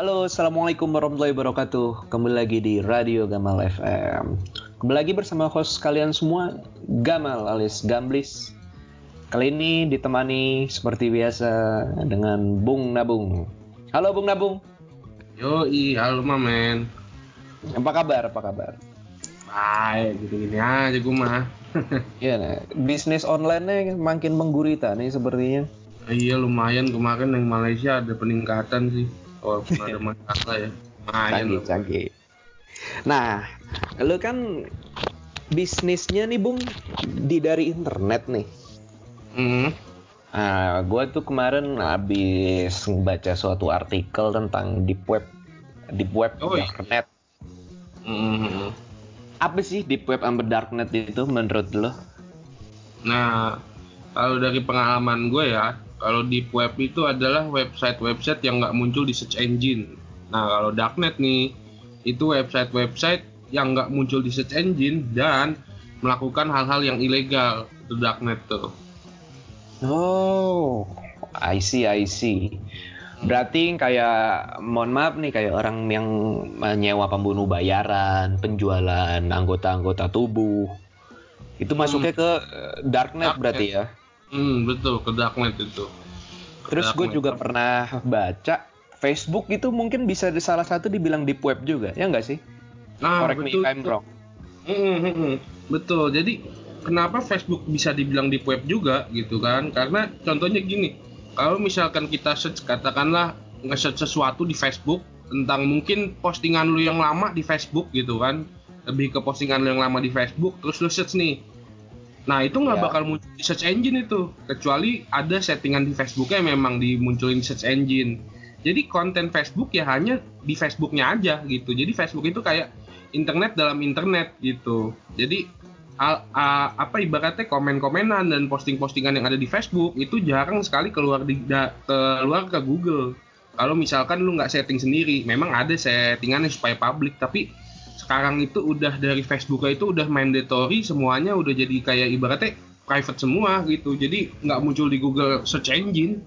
Halo, assalamualaikum warahmatullahi wabarakatuh. Kembali lagi di Radio Gamal FM. Kembali lagi bersama host kalian semua, Gamal alias Gamblis. Kali ini ditemani seperti biasa dengan Bung Nabung. Halo Bung Nabung. Yo, halo Mamen. Apa kabar? Apa kabar? Baik, gitu-gini aja gue mah. Iya, nah, bisnis online-nya makin menggurita nih sepertinya. Iya, lumayan kemarin yang Malaysia ada peningkatan sih. Walaupun ada masalah ya. Canggih, canggih. Nah, lu kan bisnisnya nih Bung di dari internet nih. Hmm. Nah, gue tuh kemarin habis baca suatu artikel tentang deep web, deep web Oh, iya. darknet. Hmm. Apa sih deep web sama darknet itu menurut lo? Nah, kalau dari pengalaman gue ya, kalau deep web itu adalah website-website yang nggak muncul di search engine. Nah, kalau darknet nih, itu website-website yang nggak muncul di search engine dan melakukan hal-hal yang ilegal itu darknet tuh. Oh, I see, I see. Berarti kayak, mohon maaf nih, kayak orang yang menyewa pembunuh bayaran, penjualan anggota-anggota tubuh. Itu masuknya ke eh, darknet Darknet. berarti ya? Hmm, betul ke darknet itu. Ke Terus gue juga pernah baca Facebook itu mungkin bisa di salah satu dibilang deep web juga, ya nggak sih? Nah, Correct me betul. if I'm wrong. Mm, mm, mm. Betul. Jadi kenapa Facebook bisa dibilang deep web juga gitu kan? Karena contohnya gini, kalau misalkan kita search katakanlah nge-search sesuatu di Facebook tentang mungkin postingan lu yang lama di Facebook gitu kan, lebih ke postingan lu yang lama di Facebook, terus lu search nih. Nah itu nggak Ya. bakal muncul di search engine itu, kecuali ada settingan di Facebooknya yang memang dimunculin di search engine. Jadi konten Facebook ya hanya di Facebooknya aja gitu. Jadi Facebook itu kayak internet dalam internet gitu. Jadi al- a- apa ibaratnya komen-komenan dan posting-postingan yang ada di Facebook itu jarang sekali keluar di da- keluar ke Google. Kalau misalkan lu nggak setting sendiri, memang ada settingannya supaya publik, tapi sekarang itu udah dari Facebook itu udah mandatory semuanya udah jadi kayak ibaratnya private semua gitu. Jadi nggak muncul di Google search engine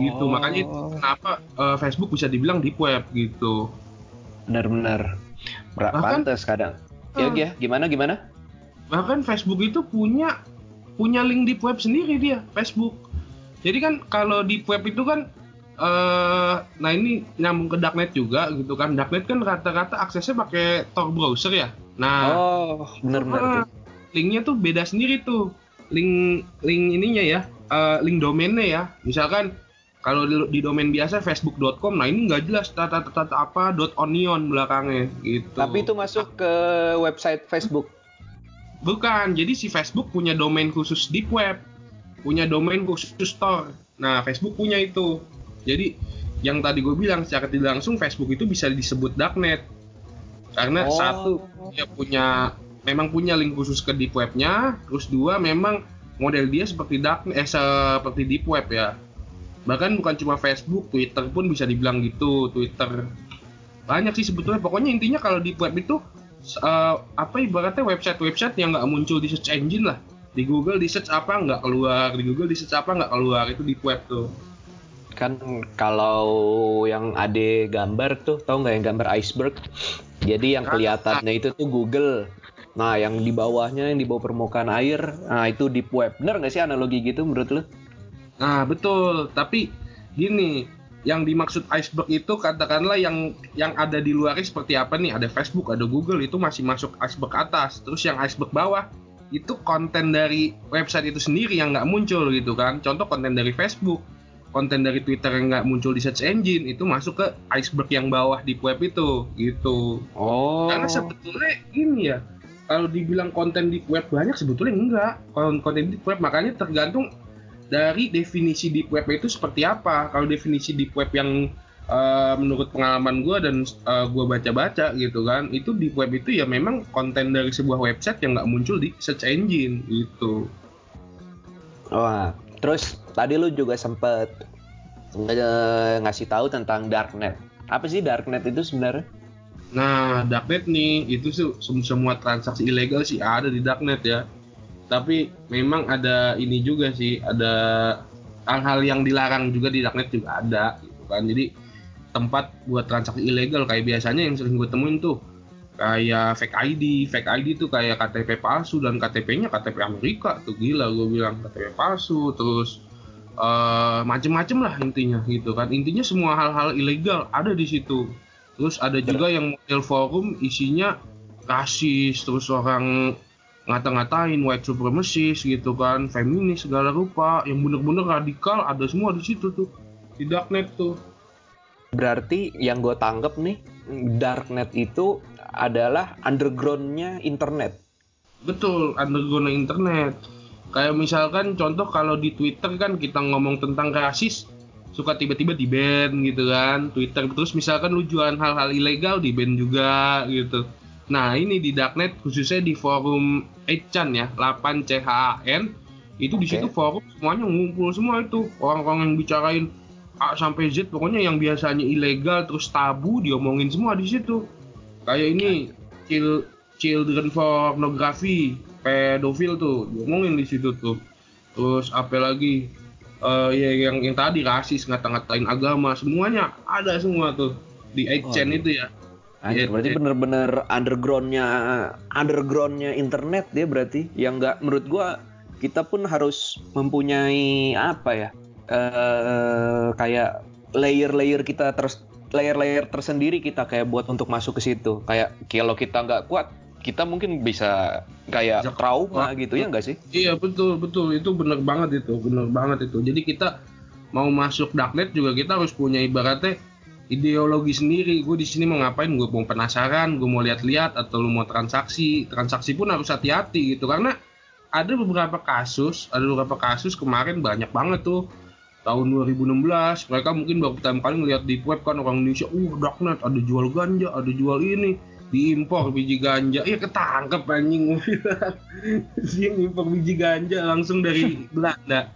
gitu. Oh. Makanya itu kenapa eh, Facebook bisa dibilang deep web gitu. Benar-benar. Pantas kadang. Ya, Hmm. ya, gimana gimana? bahkan Facebook itu punya punya link deep web sendiri dia Facebook jadi kan kalau deep web itu kan eh nah ini nyambung ke darknet juga gitu kan darknet kan rata-rata aksesnya pakai Tor browser ya nah oh, benar-benar ah, linknya tuh beda sendiri tuh link link ininya ya eh, link domainnya ya misalkan kalau di, di domain biasa facebook.com nah ini nggak jelas tata tata apa dot onion belakangnya gitu Tapi itu masuk ke website Facebook. Bukan, jadi si Facebook punya domain khusus deep web, punya domain khusus store. Nah, Facebook punya itu. Jadi yang tadi gue bilang secara tidak langsung Facebook itu bisa disebut darknet. Karena Oh. satu dia punya memang punya link khusus ke deep webnya, terus dua memang model dia seperti darknet eh seperti deep web ya. Bahkan bukan cuma Facebook, Twitter pun bisa dibilang gitu, Twitter. Banyak sih sebetulnya. Pokoknya intinya kalau deep web itu eh, apa ibaratnya website-website yang nggak muncul di search engine lah di Google di search apa nggak keluar di Google di search apa nggak keluar itu di web tuh Kan kalau yang ada gambar tuh, tau nggak yang gambar iceberg? Jadi yang kelihatannya itu tuh Google. Nah, yang di bawahnya, yang di bawah permukaan air, nah itu deep web. Bener nggak sih analogi gitu menurut lu? nah betul tapi gini yang dimaksud iceberg itu katakanlah yang yang ada di luarnya seperti apa nih ada Facebook ada Google itu masih masuk iceberg atas terus yang iceberg bawah itu konten dari website itu sendiri yang nggak muncul gitu kan contoh konten dari Facebook konten dari Twitter yang nggak muncul di search engine itu masuk ke iceberg yang bawah di web itu gitu Oh. Karena sebetulnya ini ya, kalau dibilang konten di web banyak sebetulnya enggak. Kalau konten di web makanya tergantung dari definisi deep web itu seperti apa. Kalau definisi deep web yang eh, menurut pengalaman gue dan gue baca-baca gitu kan, itu deep web itu ya memang konten dari sebuah website yang nggak muncul di search engine gitu. Wah, terus tadi lu juga sempet eh, ngasih tahu tentang darknet. Apa sih darknet itu sebenarnya? Nah, darknet nih itu sem- semua transaksi ilegal sih ada di darknet ya. Tapi memang ada ini juga sih, ada hal-hal yang dilarang juga di darknet juga ada gitu kan. Jadi tempat buat transaksi ilegal kayak biasanya yang sering gue temuin tuh kayak fake ID, fake ID tuh kayak KTP palsu dan KTP-nya KTP Amerika tuh gila gue bilang KTP palsu terus uh, macem-macem lah intinya gitu kan intinya semua hal-hal ilegal ada di situ terus ada juga yang model forum isinya rasis terus orang ngata-ngatain white supremacist gitu kan feminis segala rupa yang bener-bener radikal ada semua di situ tuh di darknet tuh berarti yang gue tanggap nih darknet itu adalah undergroundnya internet. Betul, underground internet. Kayak misalkan contoh kalau di Twitter kan kita ngomong tentang rasis, suka tiba-tiba di ban gitu kan Twitter. Terus misalkan lu jualan hal-hal ilegal di ban juga gitu. Nah ini di darknet khususnya di forum 8chan ya 8 CHAN itu okay. di situ forum semuanya ngumpul semua itu. Orang-orang yang bicarain A sampai Z pokoknya yang biasanya ilegal terus tabu diomongin semua di situ. Kayak ini child children pornography pedofil tuh ngomongin di situ tuh. Terus apa lagi? Uh, ya yang yang tadi rasis ngata-ngatain agama semuanya ada semua tuh. Di 8 oh, itu ya. Anjir, berarti bener-bener undergroundnya undergroundnya internet dia berarti. Yang nggak menurut gua kita pun harus mempunyai apa ya uh, kayak layer-layer kita terus layer-layer tersendiri kita kayak buat untuk masuk ke situ. Kayak kalau kita nggak kuat, kita mungkin bisa kayak Jaka, trauma gitu ya nggak sih? Iya betul betul itu bener banget itu bener banget itu. Jadi kita mau masuk darknet juga kita harus punya ibaratnya ideologi sendiri. Gue di sini mau ngapain? Gue mau penasaran, gue mau lihat-lihat atau lu mau transaksi. Transaksi pun harus hati-hati gitu karena ada beberapa kasus, ada beberapa kasus kemarin banyak banget tuh tahun 2016 mereka mungkin baru pertama kali ngeliat di web kan orang Indonesia uh darknet ada jual ganja ada jual ini diimpor biji ganja. Iya ketangkep anjing. Dia impor biji ganja langsung dari Belanda.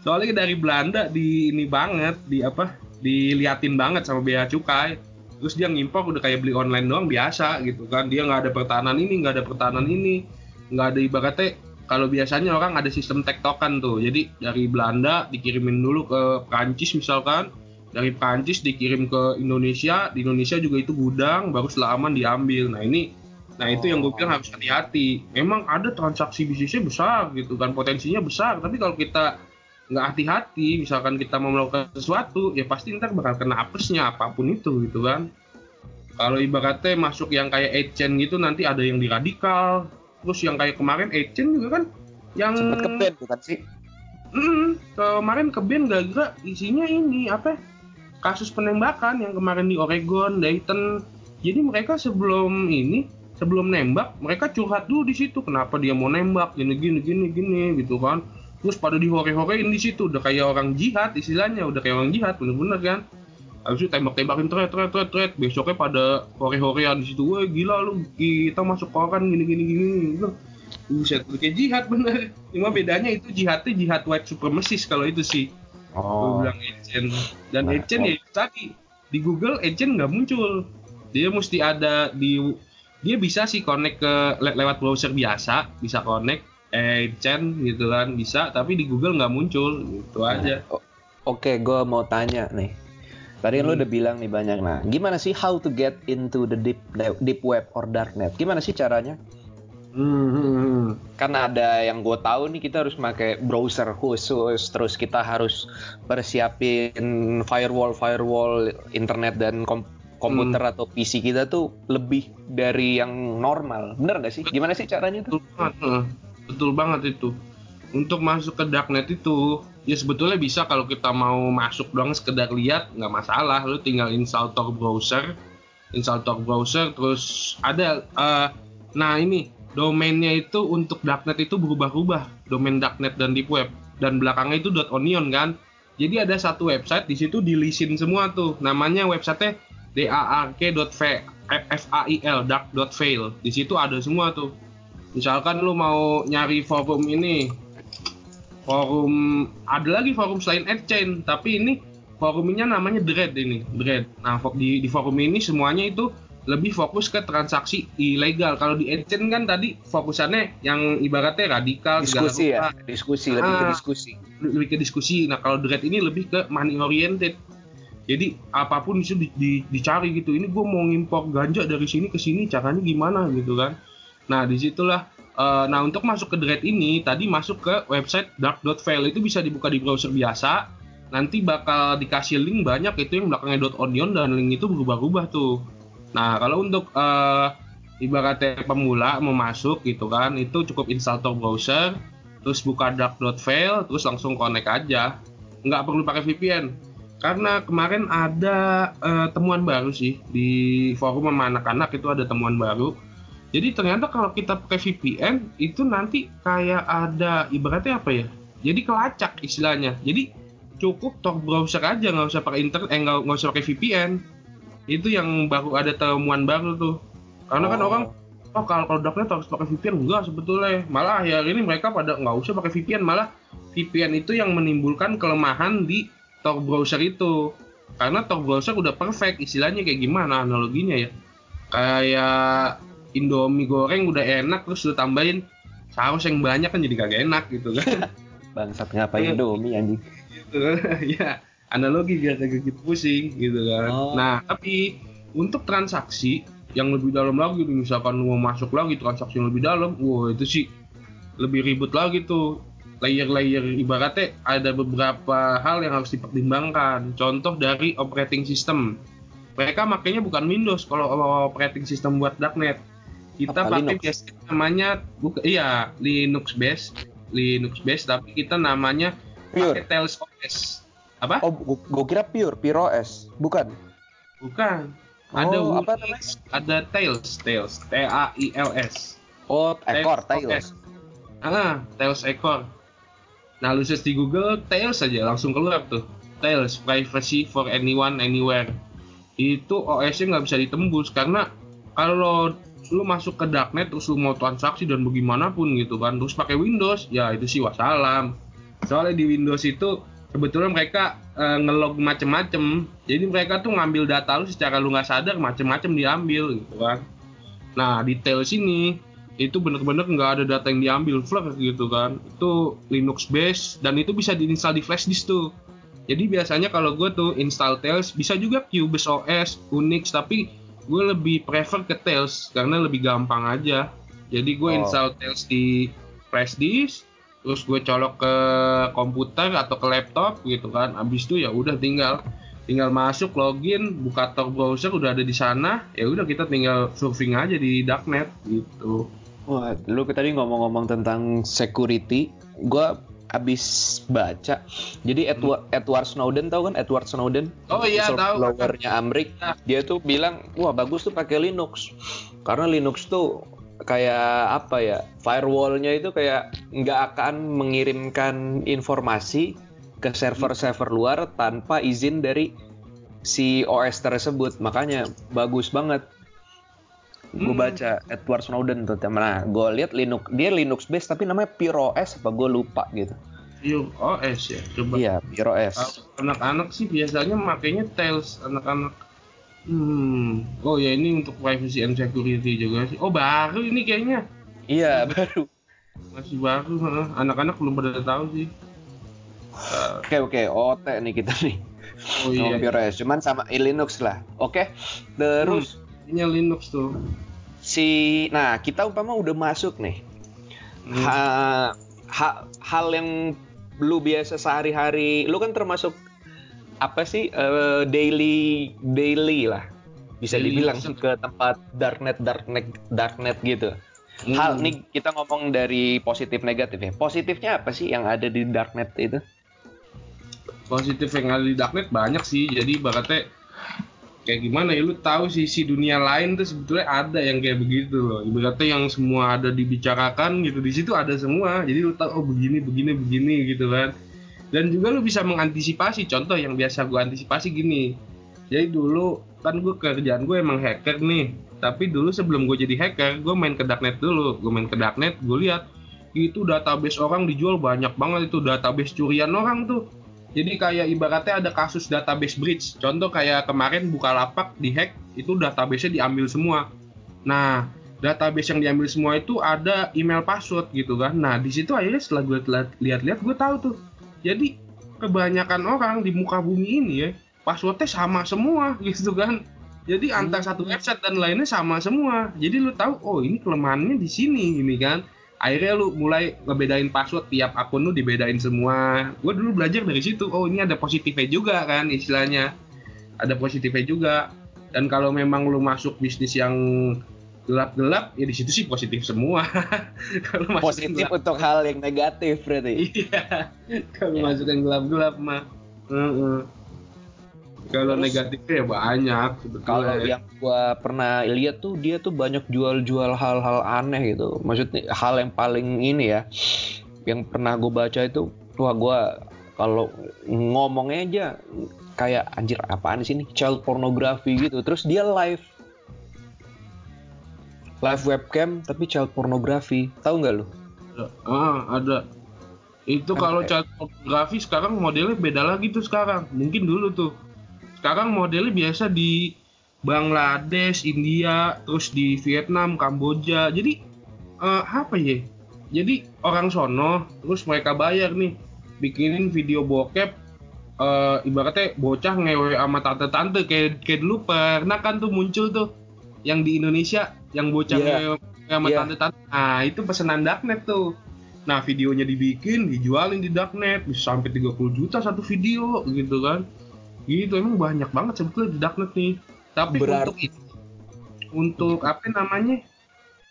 Soalnya dari Belanda di ini banget di apa diliatin banget sama bea cukai. Terus dia ngimpor udah kayak beli online doang biasa gitu kan. Dia nggak ada pertahanan ini nggak ada pertahanan ini. Nggak ada ibaratnya kalau biasanya orang ada sistem tektokan tuh. Jadi dari Belanda dikirimin dulu ke Prancis misalkan dari Prancis dikirim ke Indonesia di Indonesia juga itu gudang baru setelah aman diambil. Nah ini nah itu yang gue bilang harus hati-hati. Memang ada transaksi bisnisnya besar gitu kan potensinya besar. Tapi kalau kita nggak hati-hati misalkan kita mau melakukan sesuatu ya pasti ntar bakal kena apesnya apa pun itu gitu kan. Kalau ibaratnya masuk yang kayak agent gitu nanti ada yang di radikal. Terus yang kayak kemarin Echen juga kan yang sempet ke band bukan sih? Hmm, kemarin ke band gara-gara isinya ini apa kasus penembakan yang kemarin di Oregon, Dayton. Jadi mereka sebelum ini, sebelum nembak, mereka curhat dulu di situ kenapa dia mau nembak gini gini gini gini gitu kan. Terus pada dihore-horein di situ udah kayak orang jihad istilahnya, udah kayak orang jihad bener-bener kan habis itu tembak-tembakin tret tret tret tret besoknya pada hore-horean di situ wah gila lu kita masuk koran gini gini gini gitu Buset, kayak jihad bener. Cuma bedanya itu jihadnya jihad white supremacist kalau itu sih. Oh. Gue bilang agent. Dan nah, agent oh. ya tadi di Google agent nggak muncul. Dia mesti ada di dia bisa sih connect ke le lewat browser biasa, bisa connect agent gitu kan bisa, tapi di Google nggak muncul gitu nah, aja. Oke, okay, gue mau tanya nih Tadi hmm. lo udah bilang nih banyak. Nah, gimana sih how to get into the deep deep web or darknet? Gimana sih caranya? Hmm. Kan ada yang gue tahu nih kita harus pakai browser khusus, terus kita harus persiapin firewall firewall internet dan kom komputer hmm. atau PC kita tuh lebih dari yang normal. Bener gak sih? Gimana sih caranya tuh? Betul banget, betul banget itu. Untuk masuk ke darknet itu ya sebetulnya bisa kalau kita mau masuk doang sekedar lihat nggak masalah lu tinggal install Tor browser install Tor browser terus ada uh, nah ini domainnya itu untuk darknet itu berubah-ubah. Domain darknet dan deep web. Dan belakangnya itu .onion kan? Jadi ada satu website di situ dilisin semua tuh. Namanya websitenya dark.fail dark.fail di situ ada semua tuh. Misalkan lu mau nyari forum ini. Forum ada lagi forum selain AdChain tapi ini forumnya namanya Dread ini Dread. Nah di, di forum ini semuanya itu lebih fokus ke transaksi ilegal. Kalau di AdChain kan tadi fokusannya yang ibaratnya radikal diskusi ya diskusi lebih ke ah, diskusi. lebih ke diskusi. Nah kalau Dread ini lebih ke money oriented. Jadi apa pun itu di, di, dicari gitu. Ini gue mau ngimpor ganja dari sini ke sini caranya gimana gitu kan. Nah di situlah uh, nah untuk masuk ke Dread ini tadi masuk ke website dark.file itu bisa dibuka di browser biasa. Nanti bakal dikasih link banyak itu yang belakangnya .onion dan link itu berubah-ubah tuh nah kalau untuk uh, ibaratnya pemula mau masuk gitu kan itu cukup install Tor browser terus buka dark.file terus langsung connect aja nggak perlu pakai VPN karena kemarin ada uh, temuan baru sih di forum sama anak-anak itu ada temuan baru. Jadi ternyata kalau kita pakai VPN itu nanti kayak ada ibaratnya apa ya? Jadi kelacak istilahnya. Jadi cukup Tor browser aja nggak usah pakai internet, eh nggak nggak usah pakai VPN. Itu yang baru ada temuan baru tuh. Karena kan oh. kan orang oh kalau produknya harus pakai VPN enggak sebetulnya. Malah ya ini mereka pada nggak usah pakai VPN, malah VPN itu yang menimbulkan kelemahan di Tor browser itu. Karena Tor browser udah perfect istilahnya kayak gimana analoginya ya. Kayak Indomie goreng udah enak terus lu tambahin saus yang banyak kan jadi kagak enak gitu kan. Bangsat ngapain Indomie anjing? Gitu. Ya analogi biar kagak gitu pusing gitu kan oh. nah tapi untuk transaksi yang lebih dalam lagi misalkan mau masuk lagi transaksi yang lebih dalam wah itu sih lebih ribet lagi tuh layer-layer ibaratnya ada beberapa hal yang harus dipertimbangkan. Contoh dari operating system. Mereka makanya bukan Windows kalau operating system buat darknet. Kita Apa, pakai biasanya namanya buka iya Linux base, Linux base tapi kita namanya Pure. pakai Tails OS. Apa? Oh, gua kira Pure, Pure OS. Bukan. Bukan. Ada oh, apa namanya? Ada Tails, Tails, T A I L S. Oh, ekor Tails. Ah, Tails ekor Nah lu search di Google Tails saja langsung keluar tuh. Tails Privacy for Anyone Anywhere. Itu OS-nya nggak bisa ditembus karena kalau lu masuk ke darknet terus lu mau transaksi dan bagaimanapun gitu kan terus pakai Windows ya itu sih wassalam soalnya di Windows itu sebetulnya mereka e, ngelog macem-macem. Jadi mereka tuh ngambil data lu secara lu nggak sadar macem-macem diambil gitu kan. Nah detail sini itu bener-bener nggak ada data yang diambil flash gitu kan. Itu Linux base dan itu bisa diinstal di flash disk tuh. Jadi biasanya kalau gue tuh install Tails bisa juga Cubase OS Unix tapi gue lebih prefer ke Tails karena lebih gampang aja. Jadi gue oh. install Tails di flash disk terus gue colok ke komputer atau ke laptop gitu kan abis itu ya udah tinggal tinggal masuk login buka Tor browser udah ada di sana ya udah kita tinggal surfing aja di darknet gitu Wah, lu tadi ngomong-ngomong tentang security, gue abis baca. Jadi Edward, hmm. Edward Snowden tahu kan Edward Snowden? Oh iya tahu. Blowernya Amrik. Ya. Dia tuh bilang, wah bagus tuh pakai Linux. Karena Linux tuh kayak apa ya? Firewallnya itu kayak nggak akan mengirimkan informasi ke server-server luar tanpa izin dari si OS tersebut. Makanya bagus banget hmm. gue baca Edward Snowden tuh nah gue lihat Linux dia Linux base tapi namanya Pure OS apa gue lupa gitu Pure OS ya coba iya Pure OS anak-anak sih biasanya makainya Tails anak-anak hmm oh ya ini untuk privacy and security juga sih oh baru ini kayaknya iya baru masih baru anak-anak belum pada tahu sih Oke oke, OT nih kita nih. Oh iya. Pure OS, cuman sama Linux lah. Oke. Terus hmm ini Linux tuh. Si, nah kita umpama udah masuk nih. Hmm. Ha, ha, hal yang lu biasa sehari-hari, lu kan termasuk apa sih uh, daily daily lah bisa daily dibilang ke tempat darknet darknet darknet gitu. Hmm. Hal nih kita ngomong dari positif negatif ya. Positifnya apa sih yang ada di darknet itu? Positif yang ada di darknet banyak sih. Jadi baratnya kayak gimana ya lu tahu sisi dunia lain tuh sebetulnya ada yang kayak begitu loh ibaratnya yang semua ada dibicarakan gitu di situ ada semua jadi lu tahu oh begini begini begini gitu kan dan juga lu bisa mengantisipasi contoh yang biasa gue antisipasi gini jadi dulu kan gue kerjaan gue emang hacker nih tapi dulu sebelum gue jadi hacker gue main ke darknet dulu gue main ke darknet gue lihat itu database orang dijual banyak banget itu database curian orang tuh jadi kayak ibaratnya ada kasus database breach. Contoh kayak kemarin buka lapak di hack itu database-nya diambil semua. Nah, database yang diambil semua itu ada email password gitu kan. Nah, di situ akhirnya setelah gue lihat-lihat gue tahu tuh. Jadi kebanyakan orang di muka bumi ini ya passwordnya sama semua gitu kan. Jadi antara satu Hmm. website dan lainnya sama semua. Jadi lu tahu oh ini kelemahannya di sini ini kan. Akhirnya lu mulai ngebedain password tiap akun lu dibedain semua. Gue dulu belajar dari situ oh ini ada positifnya juga kan istilahnya. Ada positifnya juga. Dan kalau memang lu masuk bisnis yang gelap-gelap ya di situ sih positif semua kalau Positif untuk hal yang negatif berarti. Iya, kalau Ya. masuk yang gelap-gelap mah. Heeh. Kalau negatifnya ya banyak. Kalau yang gua pernah lihat tuh dia tuh banyak jual-jual hal-hal aneh gitu. Maksudnya hal yang paling ini ya, yang pernah gue baca itu, wah gua kalau ngomongnya aja kayak anjir apaan sih ini child pornography gitu. Terus dia live live webcam tapi child pornography. Tahu nggak lu? ah, ada. Itu Apa kalau ya? child pornography sekarang modelnya beda lagi tuh sekarang. Mungkin dulu tuh. Sekarang modelnya biasa di Bangladesh, India, terus di Vietnam, Kamboja. Jadi eh, apa ya? Jadi orang sono terus mereka bayar nih bikinin video bokep eh, ibaratnya bocah ngewe sama tante-tante kayak kayak dulu pernah kan tuh muncul tuh yang di Indonesia yang bocah Iya. ngewe sama Iya. tante-tante. Nah, itu pesanan darknet tuh. Nah, videonya dibikin, dijualin di darknet bisa sampai 30 juta satu video gitu kan. Gitu emang banyak banget sebetulnya di darknet nih. Tapi Berarti- untuk itu untuk apa namanya?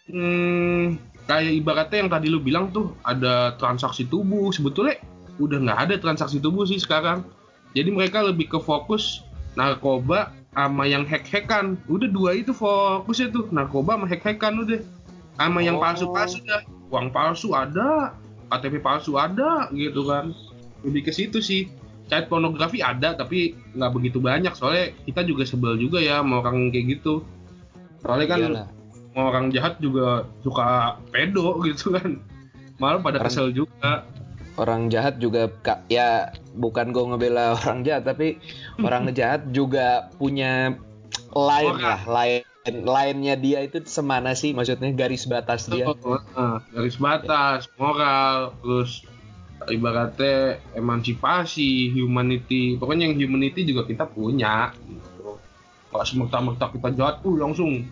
Hmm, kayak ibaratnya yang tadi lu bilang tuh ada transaksi tubuh sebetulnya udah nggak ada transaksi tubuh sih sekarang jadi mereka lebih ke fokus narkoba sama yang hack-hackan. Udah dua itu fokusnya tuh. Narkoba sama hack-hackan udah. Sama yang Oh. palsu-palsu dah. Uang palsu ada. KTP palsu ada gitu kan. Lebih ke situ sih. Child pornografi ada tapi nggak begitu banyak. Soalnya kita juga sebel juga ya sama orang kayak gitu. Soalnya kan Iyalah. orang jahat juga suka pedo gitu kan. Malah pada Orang- kesel juga orang jahat juga ya bukan gue ngebela orang jahat tapi orang jahat juga punya Orang. lah line lainnya dia itu semana sih? Maksudnya garis batas dia. Nah, garis batas moral terus ibaratnya emansipasi humanity. Pokoknya yang humanity juga kita punya gitu. Kalau semerta-merta kita jahat uh langsung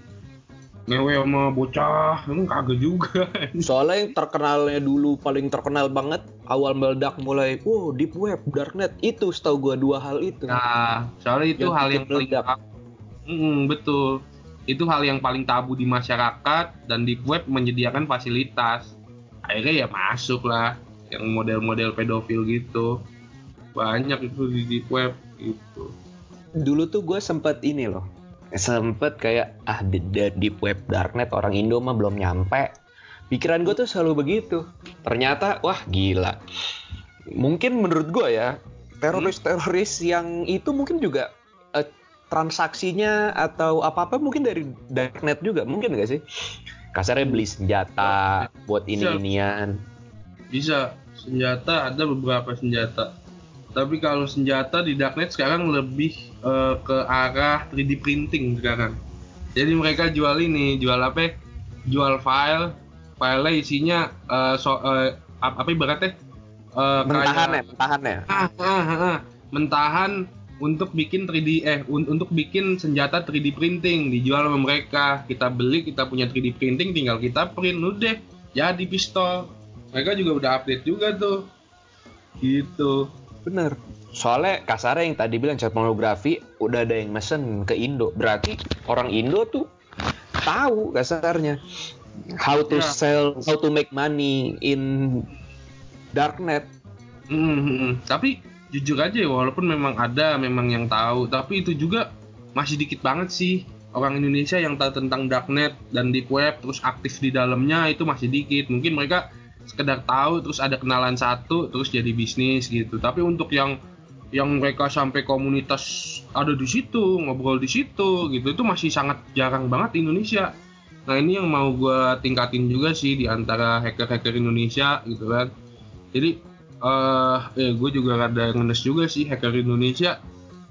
ngewe sama bocah. Emang kagak juga. Soalnya yang terkenalnya dulu paling terkenal banget awal meledak mulai wow deep web darknet itu setahu gue dua hal itu Nah, soalnya itu Yang hal yang paling meledak. Mm, betul. Itu hal yang paling tabu di masyarakat dan di web menyediakan fasilitas. Akhirnya ya masuk lah yang model-model pedofil gitu. Banyak itu di deep web gitu. dulu tuh gue sempet ini loh sempet kayak ah di deep web darknet orang Indo mah belum nyampe pikiran gue tuh selalu begitu ternyata wah gila mungkin menurut gue ya teroris-teroris yang itu mungkin juga eh, transaksinya atau apa apa mungkin dari darknet juga mungkin gak sih kasarnya beli senjata buat ini inian Bisa senjata ada beberapa senjata. Tapi kalau senjata di darknet sekarang lebih eh, ke arah 3D printing sekarang. Jadi mereka jual ini, jual apa? ya? Jual file, filenya isinya eh, so, eh, ap- apa ibaratnya? Eh, mentahan ya kayak- mentahan ya ah, ah, ah, ah. mentahan untuk bikin 3D eh un- untuk bikin senjata 3D printing dijual sama mereka kita beli kita punya 3D printing tinggal kita print udah jadi pistol mereka juga udah update juga tuh gitu Bener. Soalnya kasarnya yang tadi bilang chat pornografi udah ada yang mesen ke Indo. Berarti orang Indo tuh tahu kasarnya how to Ya. sell, how to make money in darknet. Mm, mm, mm. tapi jujur aja ya walaupun memang ada memang yang tahu tapi itu juga masih dikit banget sih orang Indonesia yang tahu tentang darknet dan deep web terus aktif di dalamnya itu masih dikit mungkin mereka sekedar tahu terus ada kenalan satu terus jadi bisnis gitu tapi untuk yang yang mereka sampai komunitas ada di situ ngobrol di situ gitu itu masih sangat jarang banget di Indonesia nah ini yang mau gue tingkatin juga sih di antara hacker-hacker Indonesia gitu kan. Jadi eh eh gue juga rada ngenes juga sih hacker Indonesia.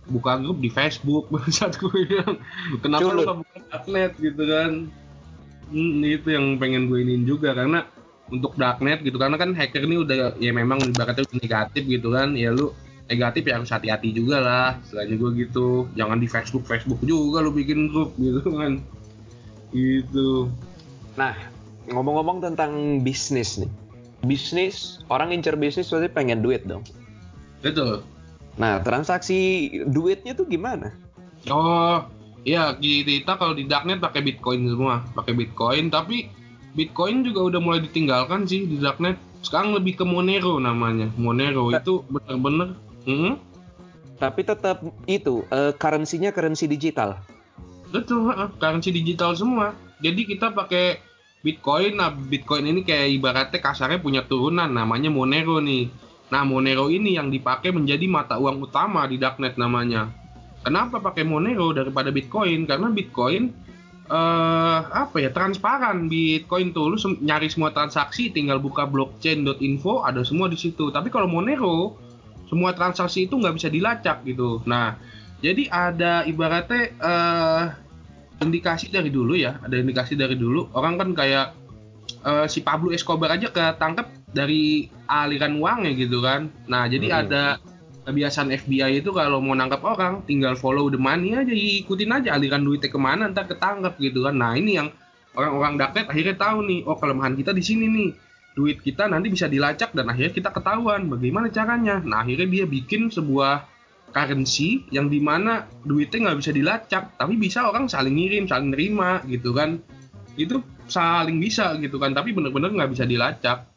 Buka grup di Facebook saat gue bilang. Kenapa lu nggak buka darknet gitu kan? Hmm, itu yang pengen gue iniin juga karena untuk darknet gitu. Karena kan hacker ini udah ya memang ibaratnya udah negatif gitu kan. Ya lu negatif ya harus hati-hati juga lah istilahnya gue gitu. Jangan di Facebook Facebook juga lu bikin grup gitu kan gitu Nah, ngomong-ngomong tentang bisnis nih. Bisnis, orang incer bisnis pasti pengen duit dong. betul Nah, transaksi duitnya tuh gimana? oh iya kita kalau di darknet pakai bitcoin semua pakai bitcoin tapi bitcoin juga udah mulai ditinggalkan sih di darknet sekarang lebih ke Monero namanya Monero Ta- itu bener-bener Hmm? Tapi tetap itu, eh, currency-nya currency digital. Betul, currency digital semua. Jadi kita pakai Bitcoin. Nah, Bitcoin ini kayak ibaratnya kasarnya punya turunan namanya Monero nih. Nah, Monero ini yang dipakai menjadi mata uang utama di darknet namanya. Kenapa pakai Monero daripada Bitcoin? Karena Bitcoin eh apa ya transparan Bitcoin tuh lu nyari semua transaksi tinggal buka blockchain.info ada semua di situ. Tapi kalau Monero semua transaksi itu nggak bisa dilacak gitu. Nah, jadi ada ibaratnya eh indikasi dari dulu ya, ada indikasi dari dulu. Orang kan kayak eh, si Pablo Escobar aja ketangkep dari aliran uangnya gitu kan. Nah, jadi Hmm. ada kebiasaan FBI itu kalau mau nangkap orang tinggal follow the money aja, ikutin aja aliran duitnya ke mana ntar ketangkep gitu kan. Nah, ini yang orang-orang darknet akhirnya tahu nih, oh kelemahan kita di sini nih. Duit kita nanti bisa dilacak dan akhirnya kita ketahuan bagaimana caranya. Nah, akhirnya dia bikin sebuah currency yang di mana duitnya nggak bisa dilacak tapi bisa orang saling ngirim saling nerima gitu kan itu saling bisa gitu kan tapi bener-bener nggak bisa dilacak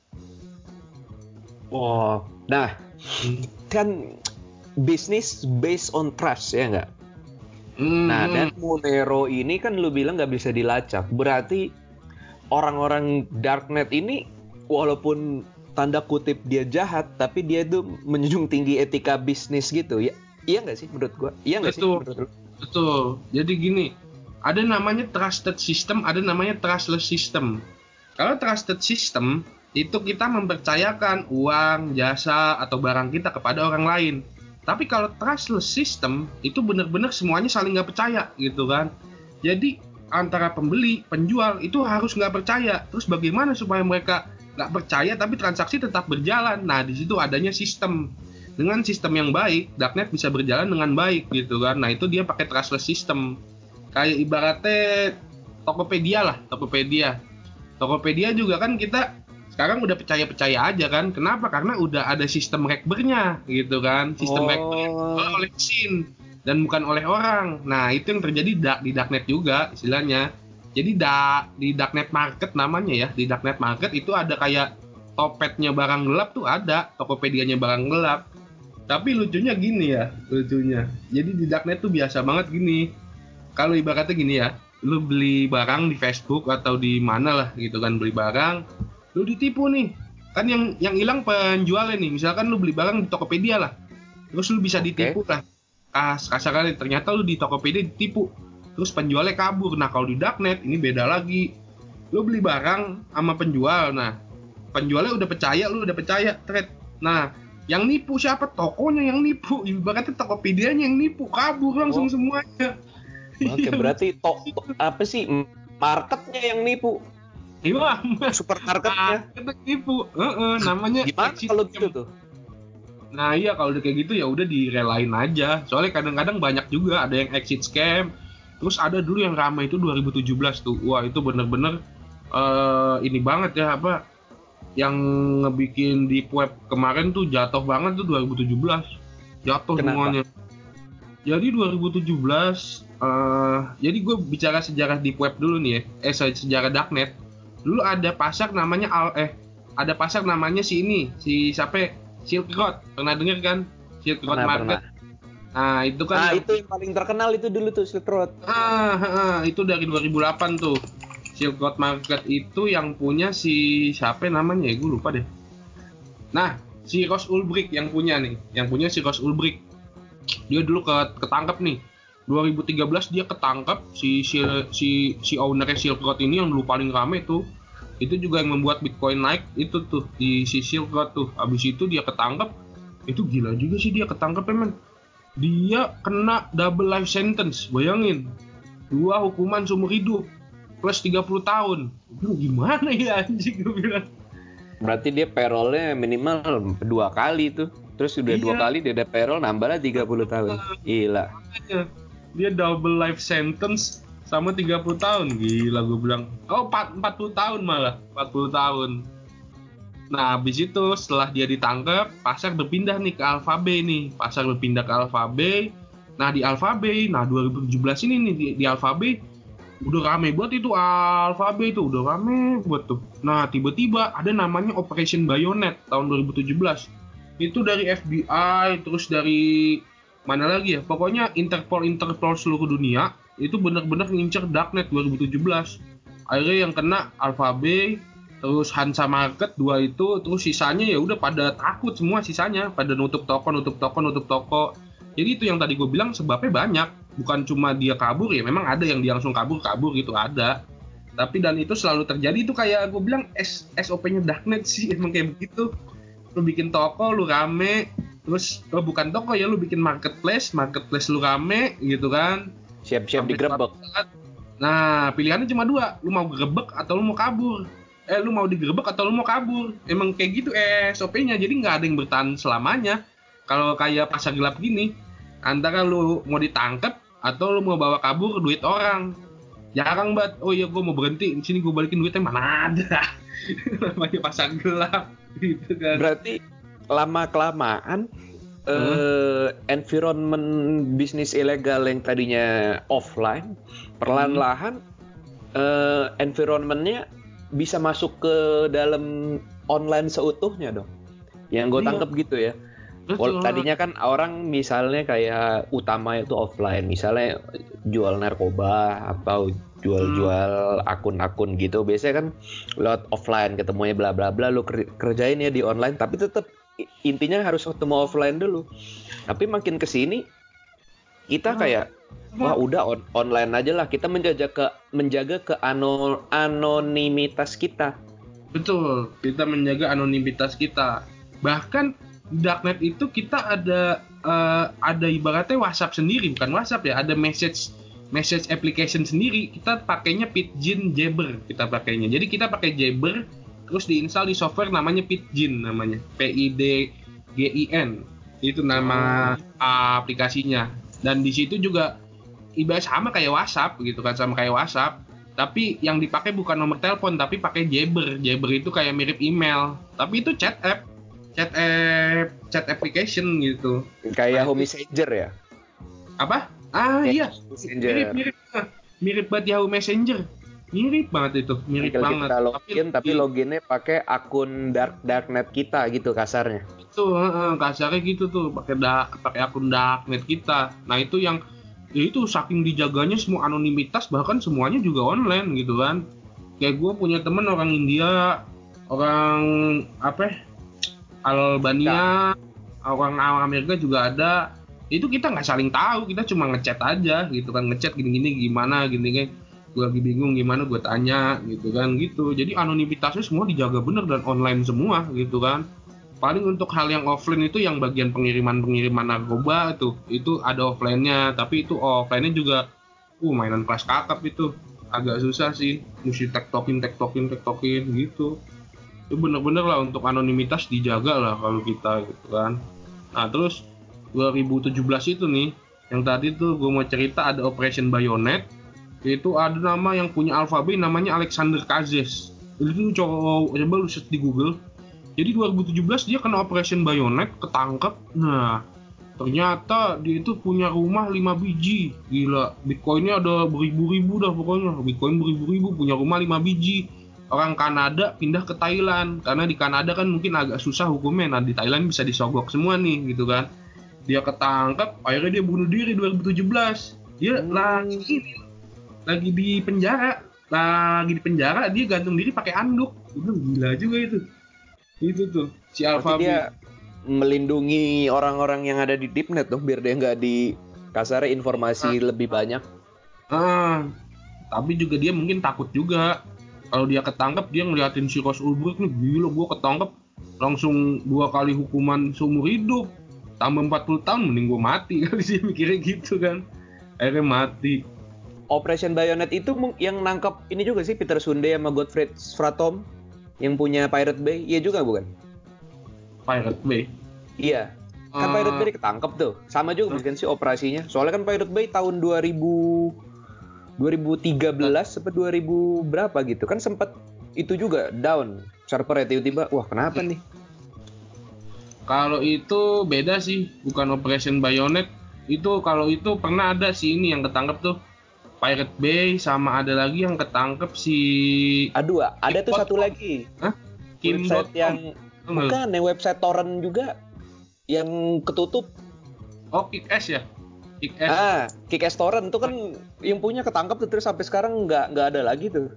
Oh, nah kan bisnis based on trust ya nggak? Hmm, Nah, dan Monero ini kan lu bilang nggak bisa dilacak. Berarti orang-orang darknet ini walaupun tanda kutip dia jahat, tapi dia tuh menjunjung tinggi etika bisnis gitu. Ya, iya nggak sih menurut gua? Iya nggak sih Betul. menurut lu? betul. Jadi gini ada namanya trusted system ada namanya trustless system. Kalau trusted system itu kita mempercayakan uang jasa atau barang kita kepada orang lain. Tapi kalau trustless system itu benar-benar semuanya saling nggak percaya gitu kan? Jadi antara pembeli penjual itu harus nggak percaya. Terus bagaimana supaya mereka nggak percaya tapi transaksi tetap berjalan? Nah di situ adanya sistem dengan sistem yang baik darknet bisa berjalan dengan baik gitu kan. Nah itu dia pakai trustless system. Kayak ibaratnya Tokopedia lah Tokopedia. Tokopedia juga kan kita sekarang udah percaya-percaya aja kan. Kenapa? Karena udah ada sistem rekbernya gitu kan. Sistem Oh. rekber oleh mesin dan bukan oleh orang. Nah itu yang terjadi di darknet juga istilahnya. Jadi da di darknet market namanya ya di darknet market itu ada kayak topetnya barang gelap tuh ada Tokopedia-nya barang gelap tapi lucunya gini ya lucunya. Jadi di darknet tuh biasa banget gini. Kalau ibaratnya gini ya lu beli barang di Facebook atau di mana lah gitu kan beli barang lu ditipu nih. Kan yang yang hilang penjualnya nih misalkan lu beli barang di Tokopedia lah. Terus lu bisa Oke. ditipu lah. Kas kasarnya ternyata lu di Tokopedia ditipu. Terus penjualnya kabur. Nah kalau di darknet ini beda lagi. Lu beli barang sama penjual. Nah penjualnya udah percaya lu udah percaya. Thread nah yang nipu siapa tokonya yang nipu ibaratnya Tokopedia-nya yang nipu kabur langsung Oh. semuanya Oke, berarti to, to- apa sih marketnya yang nipu? Iya, Supermarketnya. kita nipu. Heeh, namanya Gimana kalau gitu tuh? Nah iya kalau udah kayak gitu ya udah direlain aja. Soalnya kadang-kadang banyak juga ada yang exit scam. Terus ada dulu yang ramai itu 2017 tuh. Wah itu bener-bener eh ini banget ya apa yang ngebikin di web kemarin tuh jatuh banget tuh 2017. Jatuh Kenapa? semuanya. Jadi 2017 eh jadi gue bicara sejarah di web dulu nih ya. Eh se- sejarah darknet. Dulu ada pasar namanya Al eh ada pasar namanya si ini, si siapa? Silk Road. Pernah denger kan? Silk Road Pernah, Market. Nah, itu kan Nah, itu yang paling terkenal itu dulu tuh Silk Road. Ah, ah, ah, itu dari 2008 tuh. Silk Road Market itu yang punya si siapa namanya ya? Gue lupa deh. Nah, si Ross Ulbricht yang punya nih, yang punya si Ross Ulbricht. Dia dulu ke, ketangkep nih. 2013 dia ketangkep si si si, si ownernya Silk Road ini yang dulu paling rame tuh. Itu juga yang membuat Bitcoin naik itu tuh di si Silk Road tuh. Habis itu dia ketangkep. Itu gila juga sih dia ketangkep men. Dia kena double life sentence, bayangin dua hukuman seumur hidup plus 30 tahun Aduh, gimana ya anjing gue bilang Berarti dia payrollnya minimal dua kali tuh. Terus udah dua Iya. kali dia ada payroll nambahlah 30 tahun. Gila. Dia double life sentence sama 30 tahun gila gue bilang oh 4, 40 tahun malah 40 tahun nah habis itu setelah dia ditangkap pasar berpindah nih ke Alphabet nih pasar berpindah ke Alphabet nah di Alphabet nah 2017 ini nih di, di Alphabet udah rame buat itu Alphabet itu udah rame buat tuh. Nah tiba-tiba ada namanya Operation Bayonet tahun 2017 itu dari FBI terus dari mana lagi ya? Pokoknya Interpol Interpol seluruh dunia itu benar-benar ngincer Darknet 2017 akhirnya yang kena Alphabet terus Hansa Market dua itu terus sisanya ya udah pada takut semua sisanya pada nutup toko nutup toko nutup toko. Jadi itu yang tadi gue bilang sebabnya banyak bukan cuma dia kabur ya memang ada yang dia langsung kabur kabur gitu ada tapi dan itu selalu terjadi itu kayak gue bilang S SOP-nya Darknet sih emang kayak begitu lu bikin toko lu rame terus oh bukan toko ya lu bikin marketplace marketplace lu rame gitu kan Siap-siap digerebek. Nah, pilihannya cuma dua. Lu mau gerebek atau lu mau kabur. Eh, lu mau digerebek atau lu mau kabur. Emang kayak gitu eh SOP-nya. Jadi nggak ada yang bertahan selamanya. Kalau kayak pasar gelap gini, antara lu mau ditangkap atau lu mau bawa kabur duit orang. Jarang banget. Oh iya, gue mau berhenti. Di sini gue balikin duitnya mana ada. Namanya pasar gelap. Gitu kan. Berarti lama kelamaan eh environment bisnis ilegal yang tadinya offline perlahan-lahan eh environmentnya bisa masuk ke dalam online seutuhnya dong. Yang gue Iya. tangkap gitu ya. Betul. tadinya kan orang misalnya kayak utama itu offline, misalnya jual narkoba atau jual-jual akun-akun gitu. Biasanya kan lewat offline ketemunya bla bla bla lu ker- kerjain ya di online tapi tetap intinya harus ketemu offline dulu. Tapi makin ke sini kita Hmm. kayak wah udah on- online aja lah kita menjaga ke menjaga ke ano- anonimitas kita. Betul, kita menjaga anonimitas kita. Bahkan darknet itu kita ada eh, ada ibaratnya WhatsApp sendiri, bukan WhatsApp ya, ada message message application sendiri. Kita pakainya Pidgin Jabber, kita pakainya. Jadi kita pakai Jabber terus diinstal di software namanya Pidgin namanya. P I D G I N. Itu nama aplikasinya. Dan di situ juga ibarat sama kayak WhatsApp gitu kan, sama kayak WhatsApp tapi yang dipakai bukan nomor telepon tapi pakai Jabber. Jabber itu kayak mirip email, tapi itu chat app, chat app, chat application gitu. Kayak Nah, Home Messenger ya. Apa? Ah Kayak iya, Messenger. mirip mirip mirip banget Yahoo Messenger. Mirip banget itu, mirip Tinggal banget. kita login tapi lebih- loginnya pakai akun dark darknet kita gitu kasarnya. itu kasarnya gitu tuh pakai da- pakai akun darknet kita. Nah itu yang ya itu saking dijaganya semua anonimitas bahkan semuanya juga online gitu kan. Kayak gue punya temen orang India, orang apa? Albania, orang orang Amerika juga ada. Itu kita nggak saling tahu, kita cuma ngechat aja gitu kan, ngechat gini-gini gimana gini kan. Gue lagi bingung gimana gue tanya gitu kan gitu. Jadi anonimitasnya semua dijaga bener dan online semua gitu kan paling untuk hal yang offline itu yang bagian pengiriman pengiriman narkoba itu itu ada offline-nya tapi itu offline-nya juga uh mainan kelas kakap itu agak susah sih mesti tektokin tektokin tektokin gitu itu bener-bener lah untuk anonimitas dijaga lah kalau kita gitu kan nah terus 2017 itu nih yang tadi tuh gue mau cerita ada Operation Bayonet itu ada nama yang punya alfabet namanya Alexander Kazes itu cowok coba lu search di Google jadi 2017 dia kena Operation Bayonet, ketangkep. Nah, ternyata dia itu punya rumah 5 biji. Gila, Bitcoinnya ada beribu-ribu dah pokoknya. Bitcoin beribu-ribu, punya rumah 5 biji. Orang Kanada pindah ke Thailand. Karena di Kanada kan mungkin agak susah hukumnya. Nah, di Thailand bisa disogok semua nih, gitu kan. Dia ketangkep, akhirnya dia bunuh diri 2017. Dia Hmm. lagi lagi di penjara. Lagi di penjara, dia gantung diri pakai anduk. Itu gila juga itu itu tuh si Alpha dia melindungi orang-orang yang ada di deepnet dong biar dia nggak di kasarnya informasi lebih banyak. ah tapi juga dia mungkin takut juga kalau dia ketangkep dia ngeliatin si Ross Ulbricht nih gila gua ketangkep langsung dua kali hukuman seumur hidup tambah 40 tahun mending gua mati kali sih mikirnya gitu kan akhirnya mati Operation Bayonet itu yang nangkap ini juga sih Peter Sunde sama Gottfried Fratom yang punya Pirate Bay. Iya juga bukan? Pirate Bay Iya. kan Eh, Pirate Bay ketangkep tuh. Sama juga bukan sih operasinya. Soalnya kan Pirate Bay tahun 2000 2013 sampai 2000 berapa gitu. Kan sempat itu juga down servernya tiba-tiba. Wah, kenapa nih? Kalau itu beda sih, bukan Operation Bayonet. Itu kalau itu pernah ada sih ini yang ketangkep tuh Pirate Bay sama ada lagi yang ketangkep si Aduh, ada tuh satu lagi. Kim website yang bukan yang website torrent juga yang ketutup. Oh, Kick-Ass ya? Kick-Ass. Ah, Kick-Ass Torrent itu kan yang punya ketangkep tuh terus sampai sekarang nggak nggak ada lagi tuh.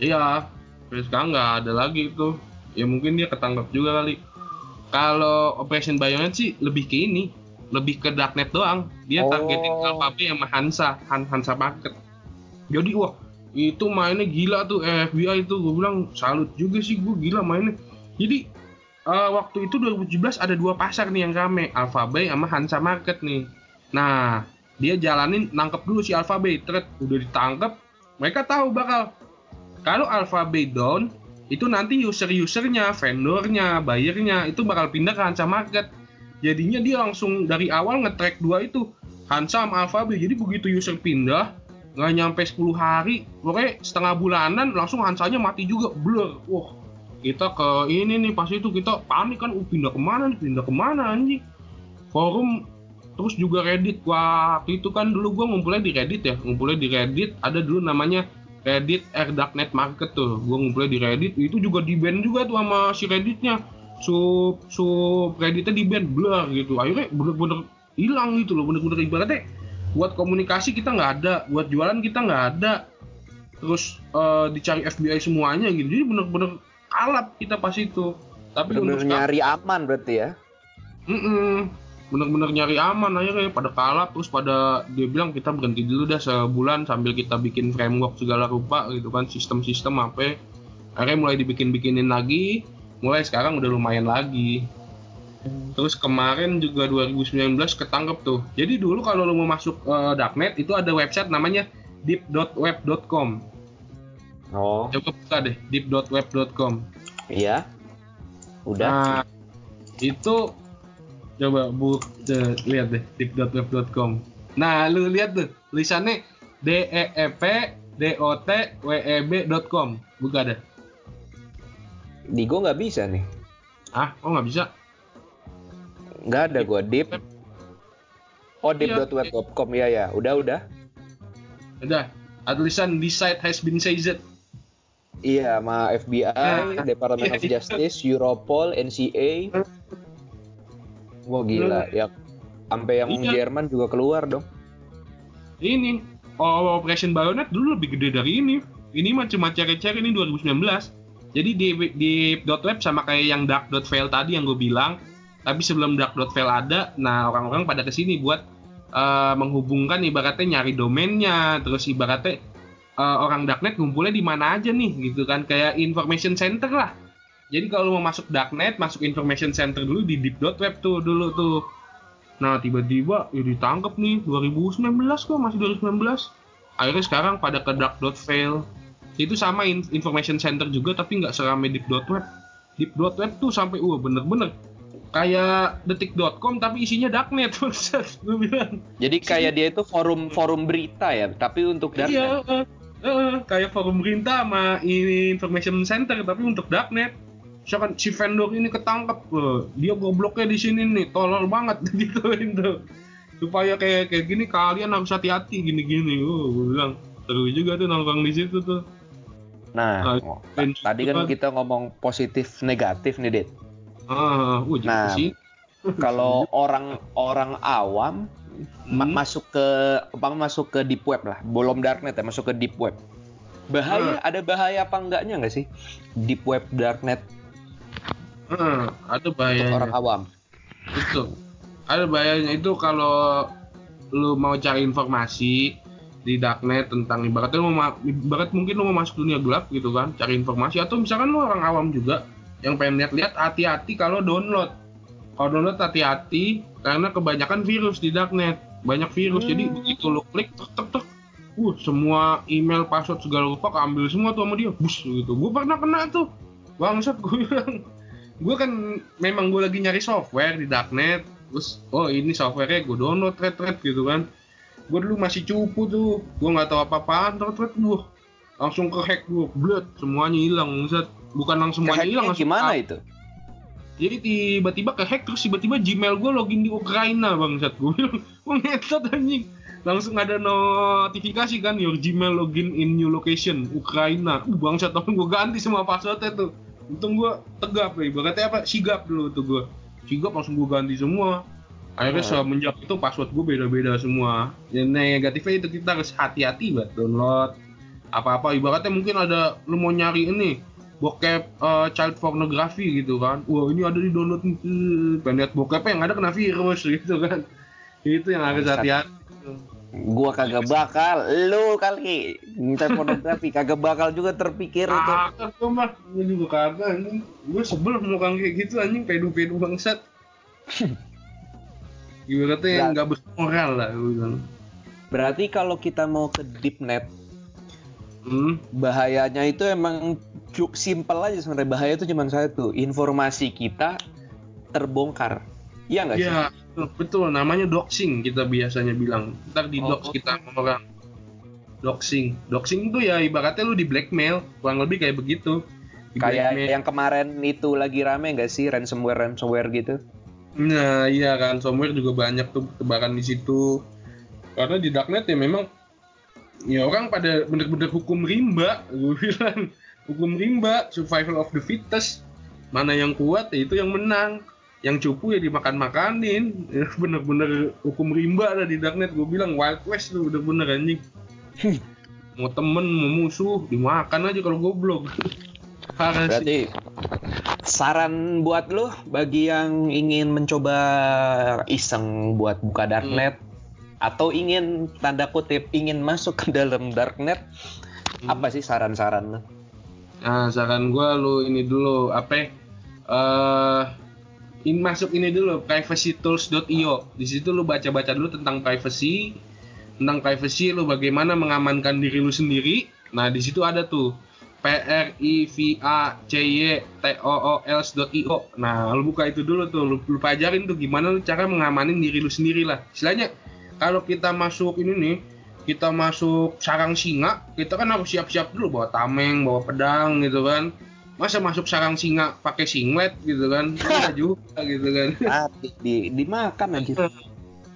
Iya, terus sekarang nggak ada lagi itu. Ya mungkin dia ketangkep juga kali. Kalau Operation Bayonet sih lebih ke ini, lebih ke darknet doang. Dia Oh. targetin Alphabet sama Hansa, Han Hansa Market. Jadi wah itu mainnya gila tuh FBI itu gue bilang salut juga sih gue gila mainnya. Jadi eh, waktu itu 2017 ada dua pasar nih yang rame, Alphabet sama Hansa Market nih. Nah dia jalanin nangkep dulu si Alphabet, terus udah ditangkep, mereka tahu bakal kalau Alphabet down itu nanti user-usernya, vendornya, buyernya itu bakal pindah ke Hansa Market. Jadinya dia langsung dari awal nge-track dua itu Hansa sama Alphabet. Jadi begitu user pindah nggak nyampe 10 hari, pokoknya setengah bulanan langsung Hansanya mati juga, blur. Wah, kita ke ini nih pas itu kita panik kan, uh, pindah ke mana nih, pindah ke mana anjing. Forum terus juga Reddit. Waktu itu kan dulu gua ngumpulnya di Reddit ya. Ngumpulnya di Reddit. Ada dulu namanya Reddit Air Darknet Market tuh. Gua ngumpulnya di Reddit. Itu juga di ban juga tuh sama si Redditnya. Sub sub Redditnya di ban blur gitu. Akhirnya bener-bener hilang gitu loh. Bener-bener ibaratnya buat komunikasi kita nggak ada. Buat jualan kita nggak ada. Terus eh, dicari FBI semuanya gitu. Jadi bener-bener kalap kita pas itu. Tapi Bener-bener untuk sekarang- nyari aman berarti ya. Mm-mm. Bener-bener nyari aman akhirnya pada kalap terus pada dia bilang kita berhenti dulu dah sebulan sambil kita bikin framework segala rupa gitu kan sistem-sistem apa. Akhirnya mulai dibikin-bikinin lagi mulai sekarang udah lumayan lagi. Terus kemarin juga 2019 ketangkep tuh. Jadi dulu kalau lo mau masuk eh, darknet itu ada website namanya deep.web.com Oh, coba buka deh deep.web.com iya. Udah. Nah, itu coba bu lihat deh deep.web.com. Nah, lu lihat tuh tulisannya d e e p d o t w e b.com. Buka deh. Di gua nggak bisa nih. Ah, oh nggak bisa. Nggak ada gua deep. Oh, Iya. deep.web.com ya ya. Udah udah. Udah. Ada tulisan this site has been seized. Iya, sama FBI, Nah, Department of iya, iya. Justice, Europol, NCA. Wah gila, ya sampai yang Iya. Jerman juga keluar dong. Ini oh, Operation Bayonet dulu lebih gede dari ini. Ini mah cuma cari-cari ini 2019. Jadi di di .web sama kayak yang dark.fail tadi yang gue bilang. Tapi sebelum dark.fail ada, nah orang-orang pada ke sini buat eh, menghubungkan ibaratnya nyari domainnya, terus ibaratnya eh, orang darknet ngumpulnya di mana aja nih gitu kan kayak information center lah. Jadi kalau mau masuk darknet, masuk information center dulu di deep.web tuh dulu tuh. Nah tiba-tiba ya ditangkap nih 2019 kok masih 2019. Akhirnya sekarang pada ke dark.fail. Itu sama in- information center juga tapi nggak serame deep.web. Deep.web tuh sampai wah bener-bener kayak detik.com tapi isinya darknet maksud gue bilang. Jadi kayak dia itu forum forum berita ya, tapi untuk darknet. Iya, eh, eh, kayak forum pemerintah sama ini information center tapi untuk darknet. Misalkan si vendor ini ketangkep, eh, dia gobloknya di sini nih, tolol banget gituin tuh. Supaya kayak kayak gini kalian harus hati-hati gini-gini. Oh, gue bilang seru juga tuh nongkrong di situ tuh. Nah, Ah, oh, tadi kan kita ngomong positif negatif nih, Dit. Ah, uh, Nah, sih. Kalau orang-orang awam ma- Hmm. masuk ke apa masuk ke deep web lah, belum darknet ya, masuk ke deep web. Bahaya, ada bahaya apa enggaknya nggak sih? Deep web, darknet Ah, ada untuk bahayanya. orang awam. Itu. Ada bahayanya itu kalau lu mau cari informasi di darknet tentang ibaratnya lu mau ma- ibarat mungkin lu mau masuk dunia gelap gitu kan, cari informasi atau misalkan lu orang awam juga yang pengen lihat-lihat hati-hati kalau download. Kalau download hati-hati karena kebanyakan virus di darknet. Banyak virus. Jadi Hmm. begitu lu klik tek tek tek Uh, semua email, password segala rupa keambil semua tuh sama dia. Bus gitu. Gue pernah kena tuh. Bangsat gue bilang. Gue kan memang gue lagi nyari software di darknet terus oh ini softwarenya gue download thread thread gitu kan. Gue dulu masih cupu tuh gue nggak tahu apa-apaan thread thread gue langsung ke hack gue blood semuanya hilang Zat. bukan langsung semuanya hilang gimana itu? Jadi tiba-tiba ke hack terus tiba-tiba Gmail gue login di Ukraina bang Zat gue bilang gue ngetot anjing. Langsung ada notifikasi kan your Gmail login in new location Ukraina. Uh, bang Zat gue ganti semua passwordnya tuh untung gue tegap nih berarti apa? Sigap dulu tuh gue sigap langsung gue ganti semua. Akhirnya oh. semenjak itu password gue beda-beda semua. Yang negatifnya itu kita harus hati-hati buat download apa-apa. Ibaratnya mungkin ada lu mau nyari ini bokep uh, child pornography gitu kan. Wah ini ada di download pengen lihat bokep yang ada kena virus gitu kan. Itu yang harus hati-hati Gua kagak bakal, lu kali minta pornografi kagak bakal juga terpikir itu. Kagak tuh mah, gua juga kagak anjing. Gua sebel kang kayak gitu anjing pedu-pedu bangsat. Gimana tuh yang nggak bermoral lah gua bilang. Berarti kalau kita mau ke deep net, hmm? bahayanya itu emang simpel aja sebenarnya bahaya itu cuma satu, informasi kita terbongkar. Iya nggak sih? Iya, betul namanya doxing kita biasanya bilang. Ntar di dox oh, kita orang. Doxing. Doxing itu ya ibaratnya lu di blackmail kurang lebih kayak begitu. Di kayak blackmail. yang kemarin itu lagi rame nggak sih? Ransomware ransomware gitu? Nah iya ransomware juga banyak tuh tebakan di situ. Karena di darknet ya memang ya orang pada bener-bener hukum rimba gue bilang. Hukum rimba survival of the fittest. Mana yang kuat ya itu yang menang yang cupu ya dimakan makanin bener-bener hukum rimba ada di darknet gue bilang wild west tuh bener-bener anjing mau temen mau musuh dimakan aja kalau goblok berarti saran buat lo bagi yang ingin mencoba iseng buat buka darknet hmm. atau ingin tanda kutip ingin masuk ke dalam darknet hmm. apa sih saran-saran lo? Nah saran gue lo ini dulu apa? Uh, in, masuk ini dulu privacytools.io. Di situ lu baca-baca dulu tentang privacy, tentang privacy lu bagaimana mengamankan diri lu sendiri. Nah, di situ ada tuh p r i v a c y t o o l.io. Nah, lu buka itu dulu tuh, lu, lu pelajarin tuh gimana lu cara mengamanin diri lu sendiri lah. Istilahnya kalau kita masuk ini nih, kita masuk sarang singa, kita kan harus siap-siap dulu bawa tameng, bawa pedang gitu kan masa masuk sarang singa pakai singlet gitu kan? Enggak juga gitu kan. Mati, di dimakan aja.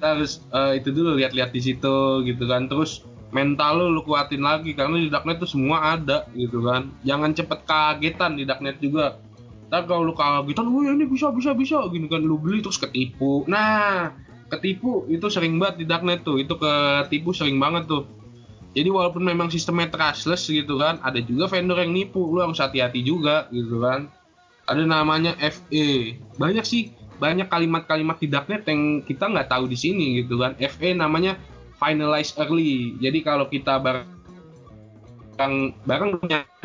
Terus uh, itu dulu lihat-lihat di situ gitu kan. Terus mental lu lu kuatin lagi karena di darknet tuh semua ada gitu kan. Jangan cepet kagetan di darknet juga. Ntar kalau lu kagetan, oh ini bisa bisa bisa. Gini kan lu beli terus ketipu. Nah, ketipu itu sering banget di darknet tuh. Itu ketipu sering banget tuh jadi walaupun memang sistemnya trustless gitu kan, ada juga vendor yang nipu, lu harus hati-hati juga gitu kan. Ada namanya FE. Banyak sih, banyak kalimat-kalimat di darknet yang kita nggak tahu di sini gitu kan. FE namanya finalize early. Jadi kalau kita barang barang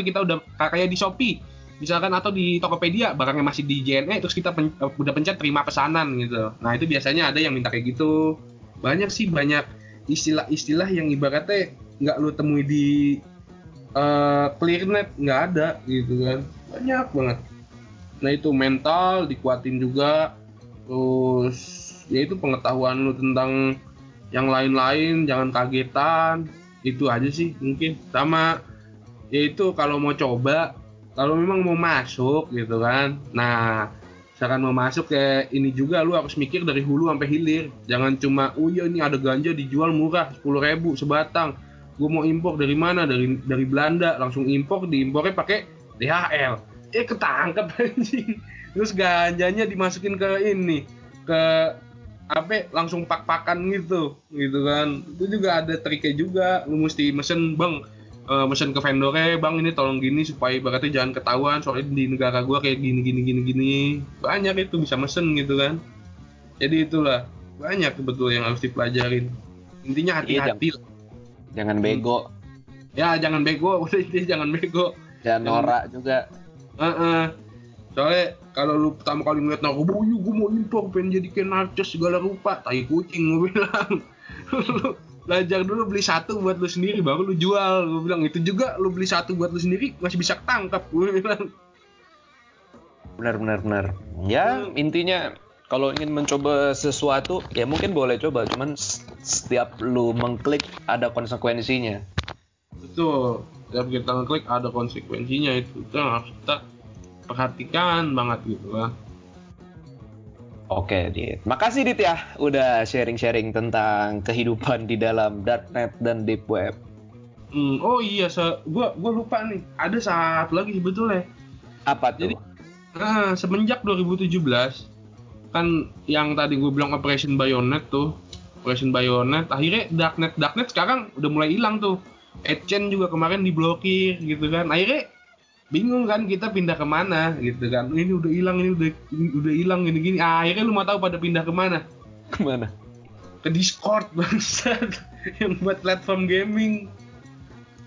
kita udah kayak di Shopee misalkan atau di Tokopedia barangnya masih di JNE terus kita pen, udah pencet terima pesanan gitu. Nah, itu biasanya ada yang minta kayak gitu. Banyak sih banyak istilah-istilah yang ibaratnya nggak lu temui di uh, clearnet nggak ada gitu kan. Banyak banget. Nah itu mental dikuatin juga. Terus ya itu pengetahuan lu tentang yang lain-lain jangan kagetan. Itu aja sih mungkin. Sama ya itu kalau mau coba kalau memang mau masuk gitu kan. Nah misalkan mau masuk kayak ini juga lu harus mikir dari hulu sampai hilir. Jangan cuma oh iya ini ada ganja dijual murah sepuluh ribu sebatang gue mau impor dari mana? Dari dari Belanda. Langsung impor diimpornya pakai DHL eh ketangkep anjing. Terus ganjanya dimasukin ke ini ke apa langsung pak-pakan gitu gitu kan. Itu juga ada triknya juga. Lu mesti mesen bang. Uh, mesen ke vendornya bang ini tolong gini supaya berarti jangan ketahuan. Soalnya di negara gua kayak gini gini gini gini. Banyak itu bisa mesen gitu kan. Jadi itulah. Banyak betul yang harus dipelajarin. Intinya iya, hati-hati iya, jangan hmm. bego. Ya jangan bego. Udah ini jangan bego. Jangan norak juga. Uh -uh. soalnya kalau lu pertama kali ngeliat narkoba yuk gue mau impor pengen jadi kayak narcos segala rupa. Tai kucing gue bilang. Lu belajar dulu beli satu buat lu sendiri baru lu jual. Gue bilang itu juga lu beli satu buat lu sendiri masih bisa tangkap gue bilang. Benar benar benar. Ya hmm. intinya kalau ingin mencoba sesuatu ya mungkin boleh coba cuman setiap lu mengklik ada konsekuensinya betul setiap kita ngeklik ada konsekuensinya itu itu yang harus kita perhatikan banget gitu kan Oke, Dit. Makasih Dit ya udah sharing-sharing tentang kehidupan di dalam darknet dan deep web. Hmm, oh iya, se gua gua lupa nih. Ada satu lagi sebetulnya. Apa tuh? Jadi nah, semenjak 2017 kan yang tadi gue bilang Operation Bayonet tuh, Operation Bayonet, akhirnya darknet darknet sekarang udah mulai hilang tuh. Etchen juga kemarin diblokir gitu kan. Akhirnya bingung kan kita pindah ke mana gitu kan. Ini udah hilang ini udah ini udah hilang gini gini ah, akhirnya lu mau tahu pada pindah ke mana? Ke mana? Ke Discord bangsat. Yang buat platform gaming.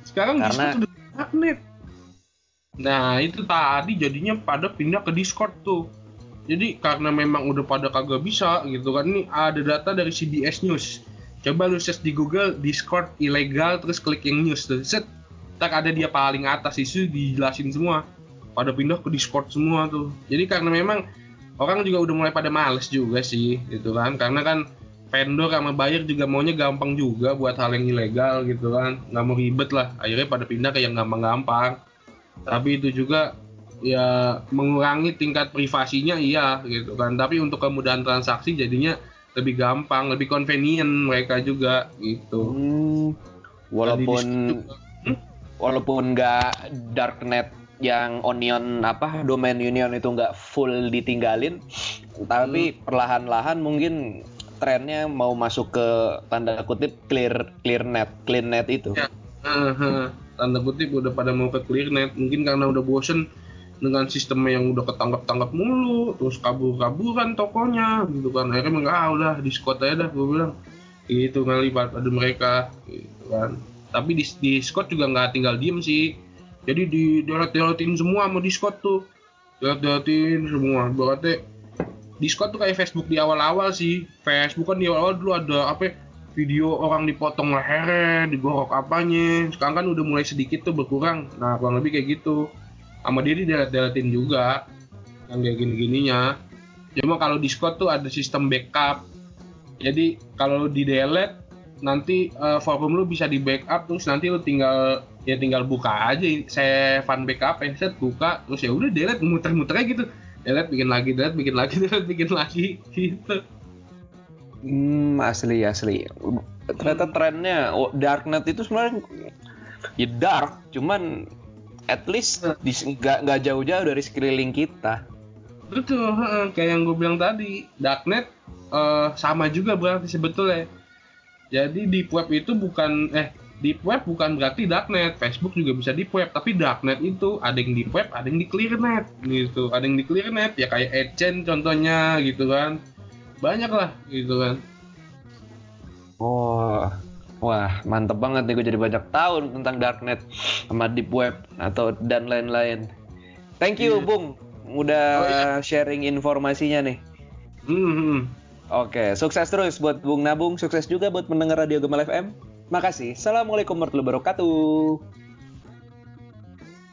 Sekarang Karena... Discord udah magnet nah itu tadi jadinya pada pindah ke Discord tuh jadi karena memang udah pada kagak bisa gitu kan ini ada data dari CBS News. Coba lu search di Google Discord ilegal terus klik yang news. Tuh set tak ada dia paling atas isu dijelasin semua. Pada pindah ke Discord semua tuh. Jadi karena memang orang juga udah mulai pada males juga sih gitu kan. Karena kan vendor sama buyer juga maunya gampang juga buat hal yang ilegal gitu kan. Nggak mau ribet lah akhirnya pada pindah ke yang gampang-gampang. Tapi itu juga ya mengurangi tingkat privasinya iya gitu kan. Tapi untuk kemudahan transaksi jadinya lebih gampang lebih convenient mereka juga gitu. Hmm, walaupun walaupun nggak darknet yang onion apa domain union itu nggak full ditinggalin tapi hmm. perlahan-lahan mungkin trennya mau masuk ke tanda kutip clear clear net clean net itu. Ya. uh, tanda kutip udah pada mau ke clear net. Mungkin karena udah bosen dengan sistem yang udah ketangkap-tangkap mulu terus kabur-kaburan tokonya gitu kan. Akhirnya enggak ah udah di aja dah gue bilang. Itu kali pada mereka gitu kan. Tapi di, di Scott juga nggak tinggal diem sih. Jadi di deret-deretin semua sama Discord tuh. Deret-deretin semua berarti Discord tuh kayak Facebook di awal-awal sih. Facebook kan di awal-awal dulu ada apa video orang dipotong lehernya digorok apanya. Sekarang kan udah mulai sedikit tuh berkurang. Nah kurang lebih kayak gitu sama dia di deret-deretin juga yang kayak gini-gininya. Cuma kalau Discord tuh ada sistem backup. Jadi kalau di delete nanti uh, forum lu bisa di backup terus nanti lu tinggal ya tinggal buka aja saya fun backup ya set buka terus ya udah delete muter-muter aja gitu. Delete bikin lagi delete bikin lagi delete bikin lagi gitu. Hmm asli asli. Ternyata trennya oh, darknet itu sebenarnya ya dark cuman at least nggak nggak jauh-jauh dari sekeliling kita betul kayak yang gue bilang tadi darknet uh, sama juga berarti sebetulnya jadi deep web itu bukan eh deep web bukan berarti darknet. Facebook juga bisa deep web, tapi darknet itu ada yang deep web, ada yang di clearnet gitu. Ada yang di clearnet ya kayak Adchain contohnya gitu kan. Banyak lah gitu kan. Oh, wah mantep banget nih gue jadi banyak tahu tentang darknet sama deep web atau dan lain-lain. Thank you yeah. Bung, udah oh, yeah. sharing informasinya nih. Mm -hmm. Oke, sukses terus buat Bung Nabung, sukses juga buat mendengar Radio Gemal FM. Makasih. Assalamualaikum warahmatullahi wabarakatuh.